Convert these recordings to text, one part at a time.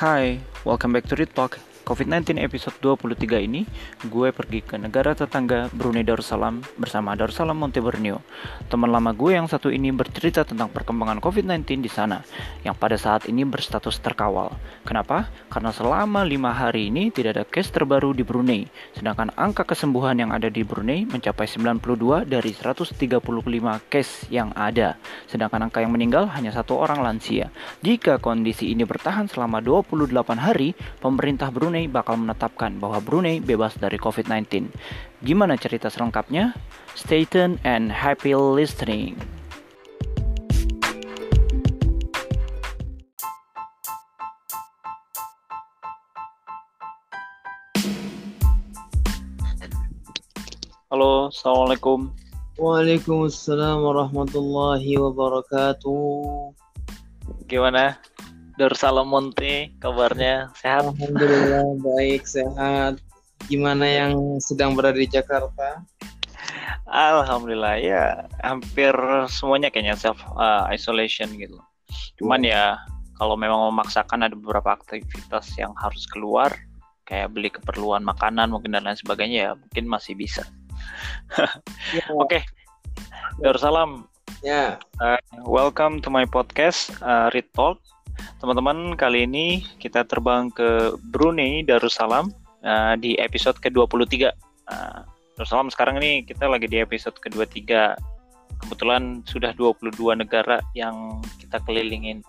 Hai, welcome back to Read Talk. COVID-19 episode 23 ini, gue pergi ke negara tetangga Brunei Darussalam bersama Darussalam Monte Borneo. Teman lama gue yang satu ini bercerita tentang perkembangan COVID-19 di sana, yang pada saat ini berstatus terkawal. Kenapa? Karena selama lima hari ini tidak ada case terbaru di Brunei, sedangkan angka kesembuhan yang ada di Brunei mencapai 92 dari 135 case yang ada, sedangkan angka yang meninggal hanya satu orang lansia. Jika kondisi ini bertahan selama 28 hari, pemerintah Brunei Brunei bakal menetapkan bahwa Brunei bebas dari COVID-19. Gimana cerita selengkapnya? Stay tuned and happy listening. Halo, Assalamualaikum. Waalaikumsalam warahmatullahi wabarakatuh. Gimana? Darussalam Monte kabarnya sehat? Alhamdulillah baik sehat. Gimana yang sedang berada di Jakarta? Alhamdulillah ya hampir semuanya kayaknya self uh, isolation gitu. Cuman ya kalau memang memaksakan ada beberapa aktivitas yang harus keluar kayak beli keperluan makanan mungkin dan lain sebagainya ya mungkin masih bisa. ya. Oke. Okay. Darussalam. Ya. Uh, welcome to my podcast uh, Read Talk Teman-teman, kali ini kita terbang ke Brunei Darussalam uh, di episode ke-23. Uh, Darussalam sekarang ini kita lagi di episode ke-23. Kebetulan sudah 22 negara yang kita kelilingin.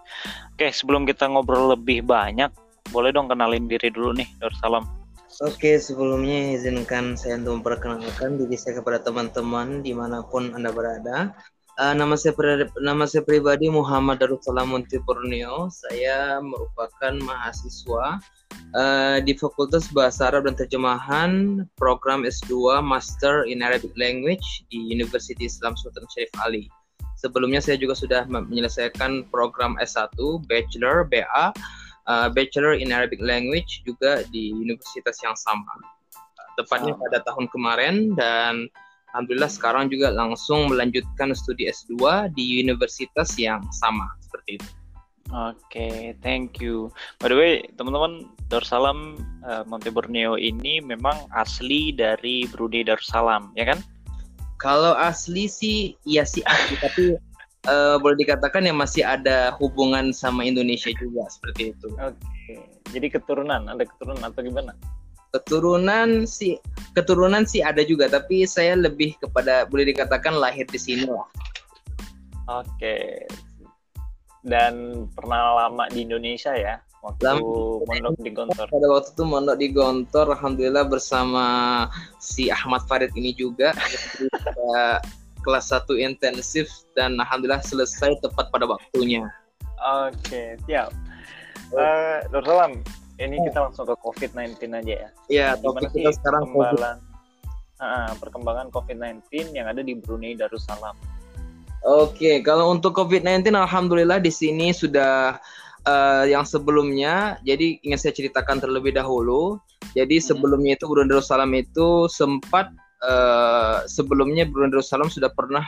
Oke, sebelum kita ngobrol lebih banyak, boleh dong kenalin diri dulu nih, Darussalam. Oke, sebelumnya izinkan saya untuk memperkenalkan diri saya kepada teman-teman di mana pun Anda berada. Uh, nama saya nama saya pribadi Muhammad Darussalam Munti Borneo. Saya merupakan mahasiswa uh, di Fakultas Bahasa Arab dan Terjemahan program S2 Master in Arabic Language di University Islam Sultan Syarif Ali. Sebelumnya saya juga sudah menyelesaikan program S1 Bachelor BA uh, Bachelor in Arabic Language juga di universitas yang sama. Tepatnya pada tahun kemarin dan Alhamdulillah sekarang juga langsung melanjutkan studi S2 di universitas yang sama seperti itu. Oke, okay, thank you. By the way, teman-teman, Darussalam uh, Monte Borneo ini memang asli dari Brunei Darussalam, ya kan? Kalau asli sih, iya sih asli, tapi uh, boleh dikatakan ya masih ada hubungan sama Indonesia juga seperti itu. Oke, okay. jadi keturunan, ada keturunan atau gimana? Keturunan sih keturunan sih ada juga tapi saya lebih kepada boleh dikatakan lahir di sini lah. Oke. Dan pernah lama di Indonesia ya? Waktu lama, mondok di Gontor. Pada waktu itu mondok di Gontor alhamdulillah bersama si Ahmad Farid ini juga. Kelas 1 intensif dan alhamdulillah selesai tepat pada waktunya. Oke siap. Uh, Salam ini oh. kita langsung ke COVID-19 aja ya. Iya, Gimana sih kita sekarang perkembangan, uh, perkembangan COVID-19 yang ada di Brunei Darussalam? Oke, kalau untuk COVID-19 alhamdulillah di sini sudah uh, yang sebelumnya, jadi ingin saya ceritakan terlebih dahulu. Jadi hmm. sebelumnya itu Brunei Darussalam itu sempat uh, sebelumnya Brunei Darussalam sudah pernah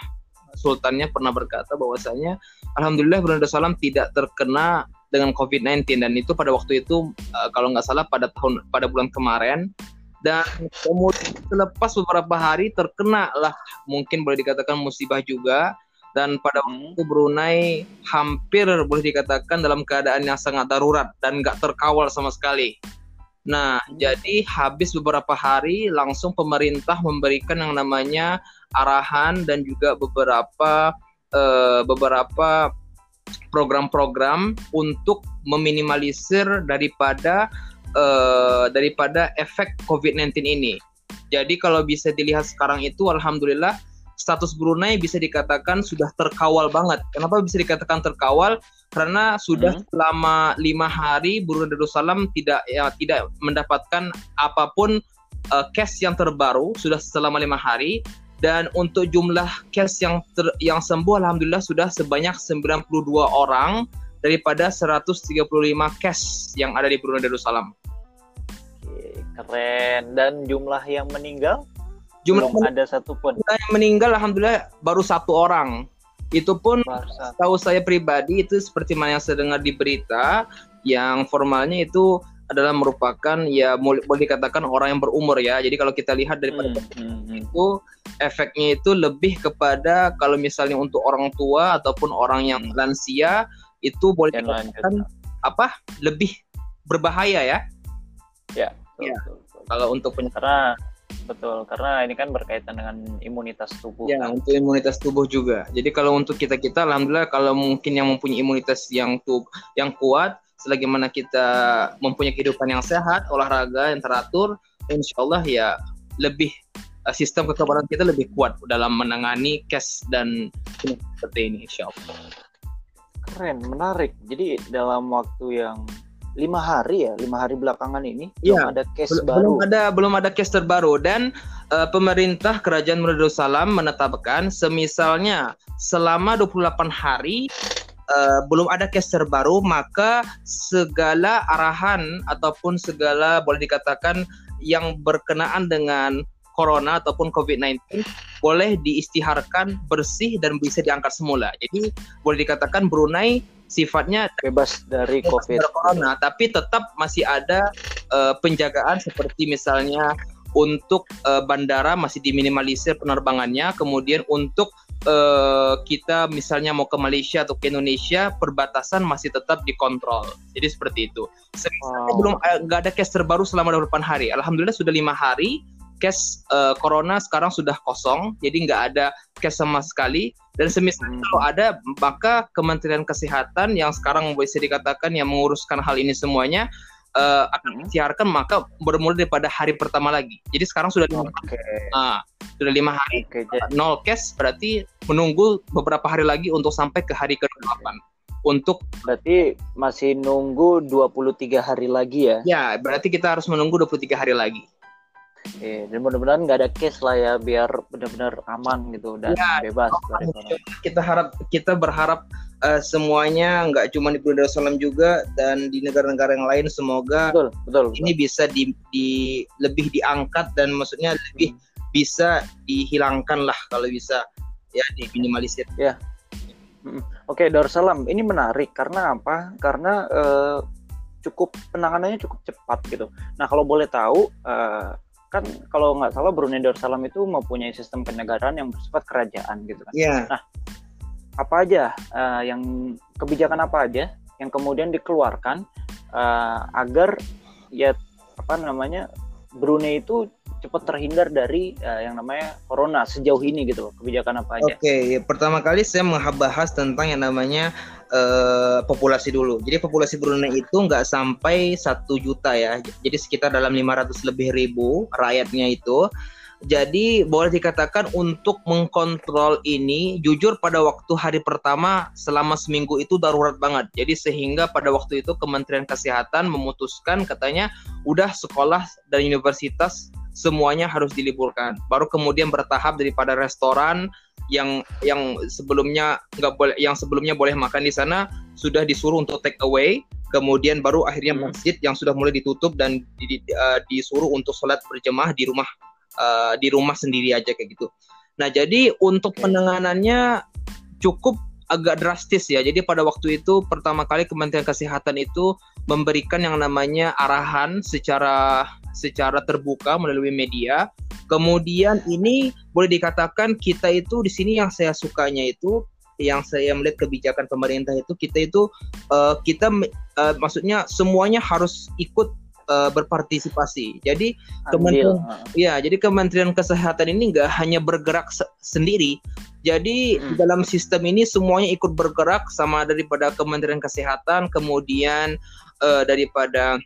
sultannya pernah berkata bahwasanya alhamdulillah Brunei Darussalam tidak terkena dengan COVID-19 dan itu pada waktu itu uh, kalau nggak salah pada tahun pada bulan kemarin dan kemudian selepas beberapa hari terkena lah mungkin boleh dikatakan musibah juga dan pada waktu hmm. itu Brunei hampir boleh dikatakan dalam keadaan yang sangat darurat dan nggak terkawal sama sekali. Nah, hmm. jadi habis beberapa hari langsung pemerintah memberikan yang namanya arahan dan juga beberapa uh, beberapa program-program untuk meminimalisir daripada uh, daripada efek COVID-19 ini. Jadi kalau bisa dilihat sekarang itu alhamdulillah status Brunei bisa dikatakan sudah terkawal banget. Kenapa bisa dikatakan terkawal? Karena sudah hmm. selama lima hari Brunei Darussalam tidak ya tidak mendapatkan apa pun uh, case yang terbaru sudah selama lima hari dan untuk jumlah case yang ter, yang sembuh alhamdulillah sudah sebanyak 92 orang daripada 135 case yang ada di Brunei Darussalam. keren. Dan jumlah yang meninggal? Jumlah Belum ada satu pun. Yang meninggal alhamdulillah baru satu orang. Itu pun tahu saya pribadi itu seperti mana yang saya dengar di berita, yang formalnya itu adalah merupakan ya boleh dikatakan orang yang berumur ya. Jadi kalau kita lihat daripada hmm, hmm, hmm. itu efeknya itu lebih kepada kalau misalnya untuk orang tua ataupun orang yang hmm. lansia itu boleh dikatakan apa lebih berbahaya ya. Ya. Betul, ya. Betul, betul. Kalau untuk karena betul karena ini kan berkaitan dengan imunitas tubuh. Ya kan? untuk imunitas tubuh juga. Jadi kalau untuk kita kita alhamdulillah kalau mungkin yang mempunyai imunitas yang tubuh yang kuat selagi mana kita mempunyai kehidupan yang sehat, olahraga yang teratur, insya Allah ya lebih uh, sistem kekebalan kita lebih kuat dalam menangani cash dan seperti ini, insya Allah. Keren, menarik. Jadi dalam waktu yang lima hari ya, lima hari belakangan ini ya, belum ada case belum, baru. Belum ada, belum ada case terbaru dan uh, pemerintah Kerajaan Salam menetapkan semisalnya selama 28 hari uh, belum ada case terbaru maka segala arahan ataupun segala boleh dikatakan yang berkenaan dengan corona ataupun COVID-19 boleh diistiharkan bersih dan bisa diangkat semula. Jadi boleh dikatakan Brunei sifatnya bebas dari bebas COVID dari corona, tapi tetap masih ada uh, penjagaan seperti misalnya untuk uh, bandara masih diminimalisir penerbangannya, kemudian untuk uh, kita misalnya mau ke Malaysia atau ke Indonesia perbatasan masih tetap dikontrol. Jadi seperti itu. Wow. belum eh, nggak ada case terbaru selama 28 hari. Alhamdulillah sudah lima hari case uh, corona sekarang sudah kosong. Jadi nggak ada case sama sekali. Dan semisal hmm. kalau ada maka Kementerian Kesehatan yang sekarang bisa dikatakan yang menguruskan hal ini semuanya uh, akan disiarkan maka bermula daripada hari pertama lagi. Jadi sekarang sudah lima okay. nah, sudah lima hari okay, jadi... nol cash berarti menunggu beberapa hari lagi untuk sampai ke hari ke-8 untuk berarti masih nunggu 23 hari lagi ya. Ya, berarti kita harus menunggu 23 hari lagi. Oke, dan mudah-mudahan nggak ada case lah ya biar benar-benar aman gitu dan ya, bebas. Kita harap kita berharap uh, semuanya nggak cuma di Brunei Darussalam juga dan di negara-negara yang lain semoga betul, betul, betul. ini bisa di, di lebih diangkat dan maksudnya lebih hmm. bisa dihilangkan lah kalau bisa ya diminimalisir. Ya. Hmm. Oke, Darussalam ini menarik karena apa? Karena uh, cukup penanganannya cukup cepat gitu. Nah, kalau boleh tahu uh, kan kalau nggak salah Brunei Darussalam itu mempunyai sistem kenegaraan yang bersifat kerajaan gitu kan. Yeah. Nah, apa aja uh, yang kebijakan apa aja yang kemudian dikeluarkan uh, agar ya apa namanya Brunei itu cepat terhindar dari uh, yang namanya corona sejauh ini gitu kebijakan apa aja? Oke, okay, pertama kali saya membahas tentang yang namanya uh, populasi dulu. Jadi populasi Brunei itu nggak sampai satu juta ya, jadi sekitar dalam 500 lebih ribu rakyatnya itu. Jadi boleh dikatakan untuk mengkontrol ini, jujur pada waktu hari pertama selama seminggu itu darurat banget. Jadi sehingga pada waktu itu Kementerian Kesehatan memutuskan katanya udah sekolah dan universitas semuanya harus diliburkan. Baru kemudian bertahap daripada restoran yang yang sebelumnya nggak boleh yang sebelumnya boleh makan di sana sudah disuruh untuk take away. Kemudian baru akhirnya hmm. masjid yang sudah mulai ditutup dan di, di, uh, disuruh untuk sholat berjemaah di rumah uh, di rumah sendiri aja kayak gitu. Nah jadi untuk penanganannya cukup agak drastis ya. Jadi pada waktu itu pertama kali Kementerian Kesehatan itu memberikan yang namanya arahan secara secara terbuka melalui media. Kemudian ini boleh dikatakan kita itu di sini yang saya sukanya itu yang saya melihat kebijakan pemerintah itu kita itu uh, kita uh, maksudnya semuanya harus ikut uh, berpartisipasi. Jadi Kementerian ya, jadi Kementerian Kesehatan ini enggak hanya bergerak se sendiri. Jadi hmm. dalam sistem ini semuanya ikut bergerak sama daripada Kementerian Kesehatan, kemudian uh, daripada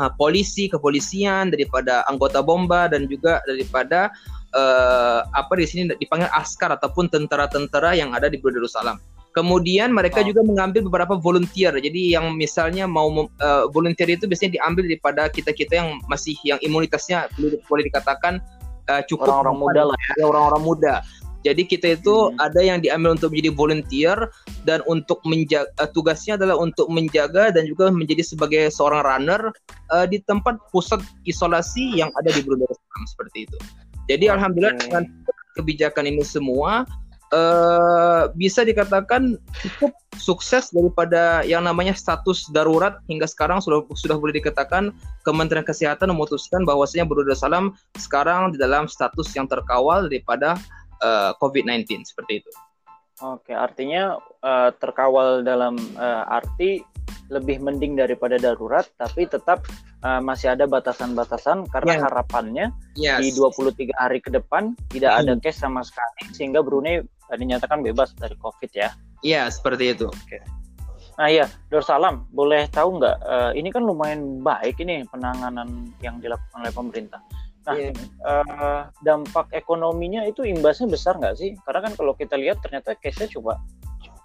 uh, polisi, kepolisian, daripada anggota bomba dan juga daripada uh, apa di sini dipanggil askar ataupun tentara-tentara yang ada di Darussalam. Kemudian mereka oh. juga mengambil beberapa volunteer. Jadi yang misalnya mau uh, volunteer itu biasanya diambil daripada kita-kita yang masih yang imunitasnya boleh, boleh dikatakan uh, cukup orang-orang muda lah ya, orang-orang muda. Jadi kita itu hmm. ada yang diambil untuk menjadi volunteer dan untuk menjaga uh, tugasnya adalah untuk menjaga dan juga menjadi sebagai seorang runner uh, di tempat pusat isolasi yang ada di Brunei seperti itu. Jadi okay. alhamdulillah dengan kebijakan ini semua uh, bisa dikatakan cukup sukses daripada yang namanya status darurat hingga sekarang sudah sudah boleh dikatakan Kementerian Kesehatan memutuskan bahwasanya Brunei Darussalam sekarang di dalam status yang terkawal daripada uh, COVID-19 seperti itu. Oke, artinya uh, terkawal dalam uh, arti lebih mending daripada darurat, tapi tetap uh, masih ada batasan-batasan karena yeah. harapannya yes. di 23 hari ke depan tidak ada case sama sekali sehingga Brunei dinyatakan bebas dari COVID ya. Iya, seperti itu. Oke. Nah iya, Darussalam, boleh tahu nggak? Uh, ini kan lumayan baik ini penanganan yang dilakukan oleh pemerintah. Nah, yeah. Iya. uh, dampak ekonominya itu imbasnya besar nggak sih? Karena kan kalau kita lihat ternyata case-nya coba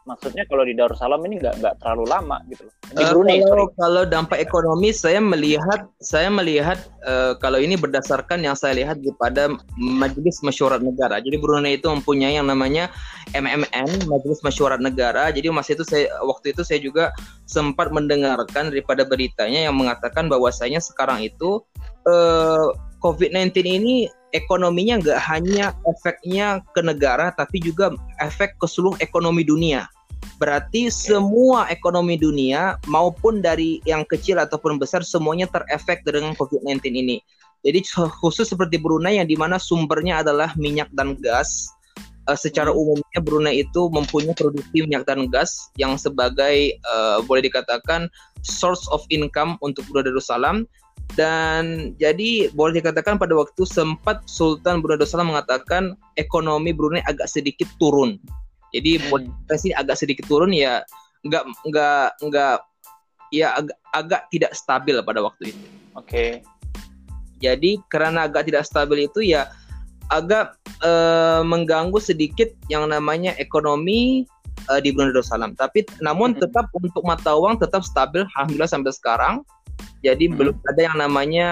maksudnya kalau di Darussalam ini nggak nggak terlalu lama gitu loh. Di uh, Brunei, kalau, kalau dampak ekonomi saya melihat saya melihat uh, kalau ini berdasarkan yang saya lihat pada Majelis Mesyuarat Negara. Jadi Brunei itu mempunyai yang namanya MMN Majelis Mesyuarat Negara. Jadi masih itu saya waktu itu saya juga sempat mendengarkan daripada beritanya yang mengatakan bahwasanya sekarang itu uh, COVID-19 ini ekonominya nggak hanya efeknya ke negara, tapi juga efek ke seluruh ekonomi dunia. Berarti semua ekonomi dunia maupun dari yang kecil ataupun besar semuanya terefek dengan COVID-19 ini. Jadi khusus seperti Brunei yang di mana sumbernya adalah minyak dan gas. Uh, secara hmm. umumnya Brunei itu mempunyai produksi minyak dan gas yang sebagai uh, boleh dikatakan source of income untuk Brunei Darussalam dan jadi boleh dikatakan pada waktu sempat Sultan Brunei Darussalam mengatakan ekonomi Brunei agak sedikit turun. Jadi hmm. sih agak sedikit turun ya nggak nggak nggak ya agak, agak tidak stabil pada waktu itu. Oke. Okay. Jadi karena agak tidak stabil itu ya agak uh, mengganggu sedikit yang namanya ekonomi uh, di Brunei Darussalam. Tapi namun hmm. tetap untuk mata uang tetap stabil alhamdulillah sampai sekarang. Jadi hmm. belum ada yang namanya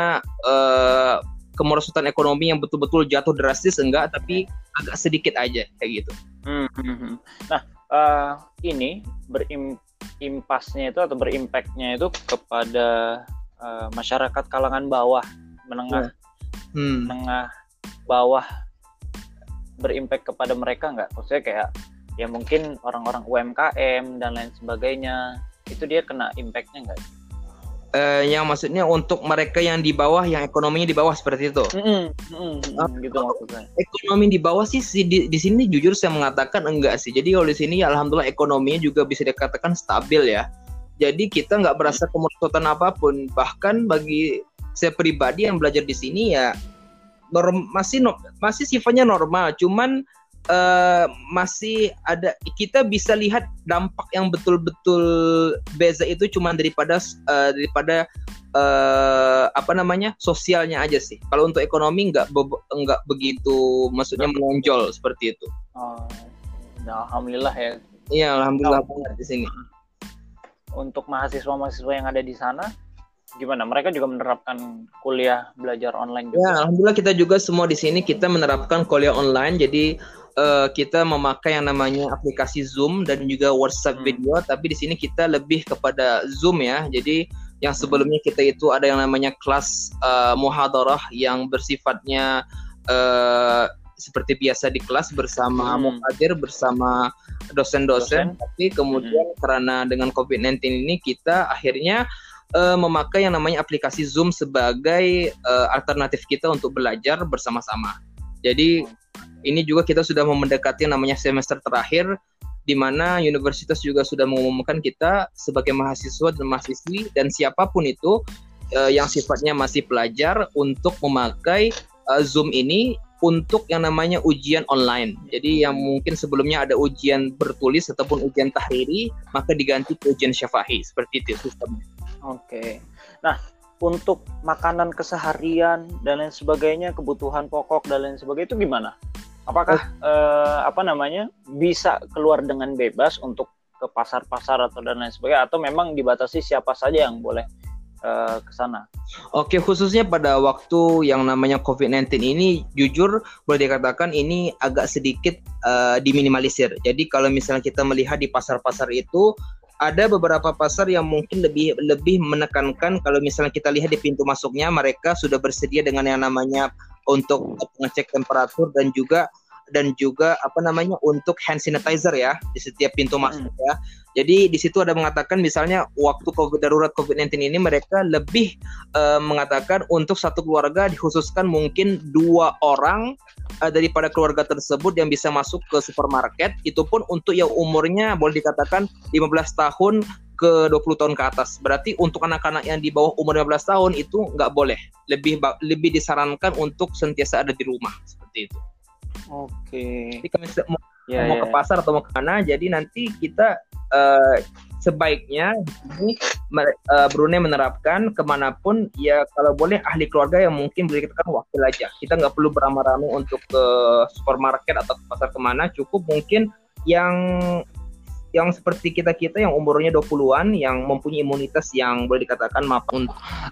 uh, kemerosotan ekonomi yang betul-betul jatuh drastis enggak, tapi agak sedikit aja kayak gitu. Hmm. hmm, hmm. Nah uh, ini berimpasnya itu atau berimpactnya itu kepada uh, masyarakat kalangan bawah, menengah, yeah. hmm. menengah bawah berimpact kepada mereka nggak? Maksudnya kayak ya mungkin orang-orang UMKM dan lain sebagainya itu dia kena impactnya nggak? Uh, yang maksudnya untuk mereka yang di bawah yang ekonominya di bawah seperti itu. Mm -hmm. Mm -hmm. gitu maksudnya. Ekonomi di bawah sih di, di sini jujur saya mengatakan enggak sih. Jadi kalau di sini ya alhamdulillah ekonominya juga bisa dikatakan stabil ya. Jadi kita nggak berasa kemerosotan apa pun. Bahkan bagi saya pribadi yang belajar di sini ya norm, masih no, masih sifatnya normal. Cuman uh, masih ada kita bisa lihat dampak yang betul-betul beza itu cuma daripada uh, daripada uh, apa namanya sosialnya aja sih. Kalau untuk ekonomi nggak be nggak begitu maksudnya menonjol seperti itu. Oh, nah, alhamdulillah ya. Iya, alhamdulillah banget di sini. Untuk mahasiswa-mahasiswa yang ada di sana, gimana? Mereka juga menerapkan kuliah belajar online juga. Ya, alhamdulillah kita juga semua di sini kita menerapkan kuliah online. Jadi uh, kita memakai yang namanya aplikasi Zoom dan juga WhatsApp hmm. video, tapi di sini kita lebih kepada Zoom ya. Jadi yang hmm. sebelumnya kita itu ada yang namanya kelas uh, muhadarah yang bersifatnya uh, seperti biasa di kelas bersama hmm. bersama dosen-dosen, tapi kemudian hmm. karena dengan COVID-19 ini kita akhirnya uh, memakai yang namanya aplikasi Zoom sebagai uh, alternatif kita untuk belajar bersama-sama. Jadi ini juga kita sudah mendekati namanya semester terakhir di mana universitas juga sudah mengumumkan kita sebagai mahasiswa dan mahasiswi dan siapa pun itu uh, yang sifatnya masih pelajar untuk memakai uh, Zoom ini untuk yang namanya ujian online. Jadi yang mungkin sebelumnya ada ujian bertulis ataupun ujian tahriri, maka diganti ke ujian syafahi. Seperti itu sistemnya. Oke. Nah, untuk makanan keseharian dan lain sebagainya, kebutuhan pokok dan lain sebagainya itu gimana? apakah uh, apa namanya bisa keluar dengan bebas untuk ke pasar-pasar atau dan lain sebagainya atau memang dibatasi siapa saja yang boleh uh, ke sana? Oke, khususnya pada waktu yang namanya COVID-19 ini jujur boleh dikatakan ini agak sedikit uh, diminimalisir. Jadi kalau misalnya kita melihat di pasar-pasar itu ada beberapa pasar yang mungkin lebih lebih menekankan kalau misalnya kita lihat di pintu masuknya mereka sudah bersedia dengan yang namanya untuk mengecek temperatur dan juga dan juga apa namanya untuk hand sanitizer ya di setiap pintu masuk hmm. ya. Jadi di situ ada mengatakan misalnya waktu COVID darurat COVID-19 ini mereka lebih uh, mengatakan untuk satu keluarga dikhususkan mungkin dua orang uh, daripada keluarga tersebut yang bisa masuk ke supermarket itu pun untuk yang umurnya boleh dikatakan 15 tahun ke 20 tahun ke atas. Berarti untuk anak-anak yang di bawah umur 15 tahun itu nggak boleh. Lebih lebih disarankan untuk sentiasa ada di rumah seperti itu. Oke. Jadi kami mau, ya, mau ya. ke pasar atau mau ke mana, jadi nanti kita uh, sebaiknya ini uh, Brunei menerapkan ke mana pun ya kalau boleh ahli keluarga yang mungkin boleh kita wakil aja. Kita nggak perlu beramai-ramai untuk ke supermarket atau ke pasar ke mana, cukup mungkin yang yang seperti kita-kita yang umurnya 20-an yang mempunyai imunitas yang boleh dikatakan mapan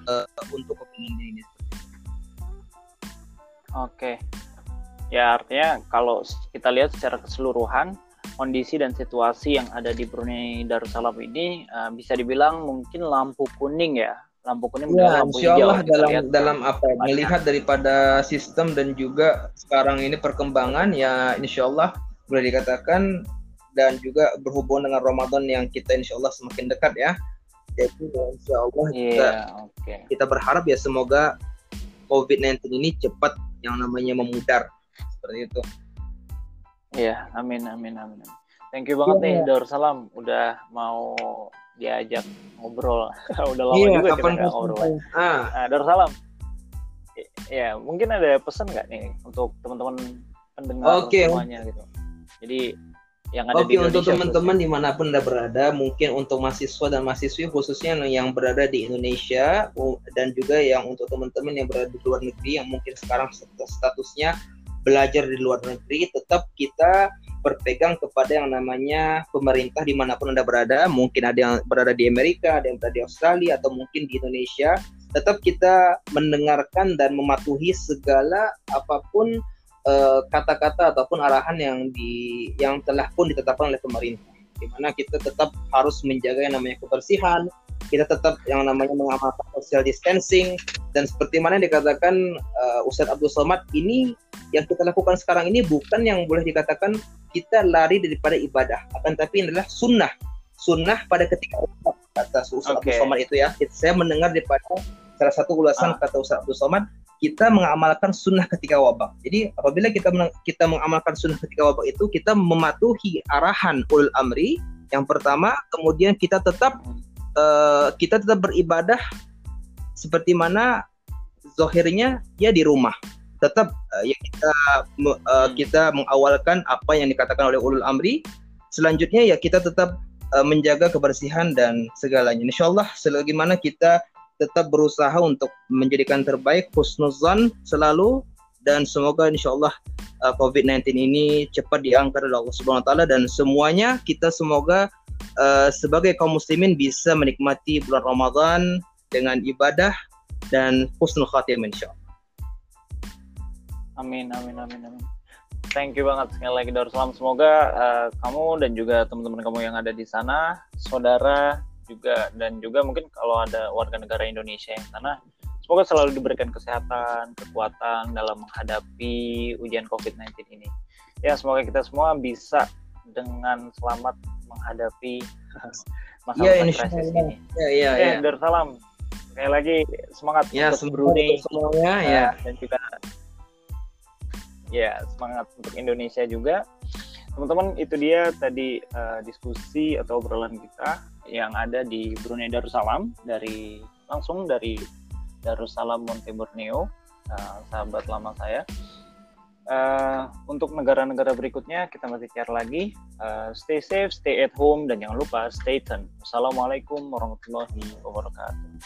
uh, untuk COVID-19 ini. Oke. Ya artinya kalau kita lihat secara keseluruhan kondisi dan situasi yang ada di Brunei Darussalam ini uh, bisa dibilang mungkin lampu kuning ya lampu kuning ya, lampu insya Allah dalam lihat dalam apa ya, melihat daripada sistem dan juga sekarang ini perkembangan ya insya Allah boleh dikatakan dan juga berhubungan dengan Ramadan yang kita insya Allah semakin dekat ya. Jadi insya Allah yeah, kita, okay. kita berharap ya semoga COVID-19 ini cepat yang namanya memudar seperti itu. Iya, amin, amin, amin. Thank you banget yeah. nih Darussalam udah mau diajak ngobrol. udah lama yeah, juga kapan kita ngobrol. Ah. Nah, Darussalam. Ya, mungkin ada pesan nggak nih untuk teman-teman pendengar okay. semuanya gitu. Jadi yang ada Oke, di untuk teman-teman di mana pun anda berada, mungkin untuk mahasiswa dan mahasiswi khususnya yang berada di Indonesia dan juga yang untuk teman-teman yang berada di luar negeri yang mungkin sekarang statusnya belajar di luar negeri, tetap kita berpegang kepada yang namanya pemerintah di mana pun anda berada. Mungkin ada yang berada di Amerika, ada yang berada di Australia atau mungkin di Indonesia. Tetap kita mendengarkan dan mematuhi segala apa pun Eh, kata-kata uh, ataupun arahan yang di yang telah pun ditetapkan oleh pemerintah di mana kita tetap harus menjaga yang namanya kebersihan kita tetap yang namanya mengamalkan social distancing dan seperti mana yang dikatakan uh, Ustadz Abdul Somad ini yang kita lakukan sekarang ini bukan yang boleh dikatakan kita lari daripada ibadah akan tapi ini adalah sunnah sunnah pada ketika kata Ustadz okay. Abdul Somad itu ya saya mendengar daripada salah satu ulasan ah. kata Ustadz Abdul Somad kita mengamalkan sunnah ketika wabah. Jadi apabila kita kita mengamalkan sunnah ketika wabah itu kita mematuhi arahan ulul amri yang pertama, kemudian kita tetap uh, kita tetap beribadah seperti mana zohirnya ya di rumah. Tetap uh, ya kita uh, kita mengawalkan apa yang dikatakan oleh ulul amri. Selanjutnya ya kita tetap uh, menjaga kebersihan dan segalanya. Insya Allah selagi mana kita tetap berusaha untuk menjadikan terbaik husnuzan selalu dan semoga insya Allah uh, COVID-19 ini cepat diangkat oleh Allah Subhanahu Wa Taala dan semuanya kita semoga uh, sebagai kaum muslimin bisa menikmati bulan Ramadan dengan ibadah dan husnul khatimah insya Allah. Amin amin amin amin. Thank you banget sekali lagi Darussalam. Semoga uh, kamu dan juga teman-teman kamu yang ada di sana, saudara juga dan juga mungkin kalau ada warga negara Indonesia yang sana semoga selalu diberikan kesehatan, kekuatan dalam menghadapi ujian COVID-19 ini. Ya, semoga kita semua bisa dengan selamat menghadapi masalah ya, krisis ini. Ya, ya, ya. ya. salam. Sekali lagi semangat ya, untuk Brunei semuanya ya. ya dan juga ya semangat untuk Indonesia juga. Teman-teman, itu dia tadi uh, diskusi atau obrolan kita yang ada di Brunei Darussalam dari langsung dari Darussalam Monte Borneo, uh, sahabat lama saya. Uh, untuk negara-negara berikutnya kita masih share lagi. Uh, stay safe, stay at home, dan jangan lupa stay tuned. Assalamualaikum warahmatullahi wabarakatuh.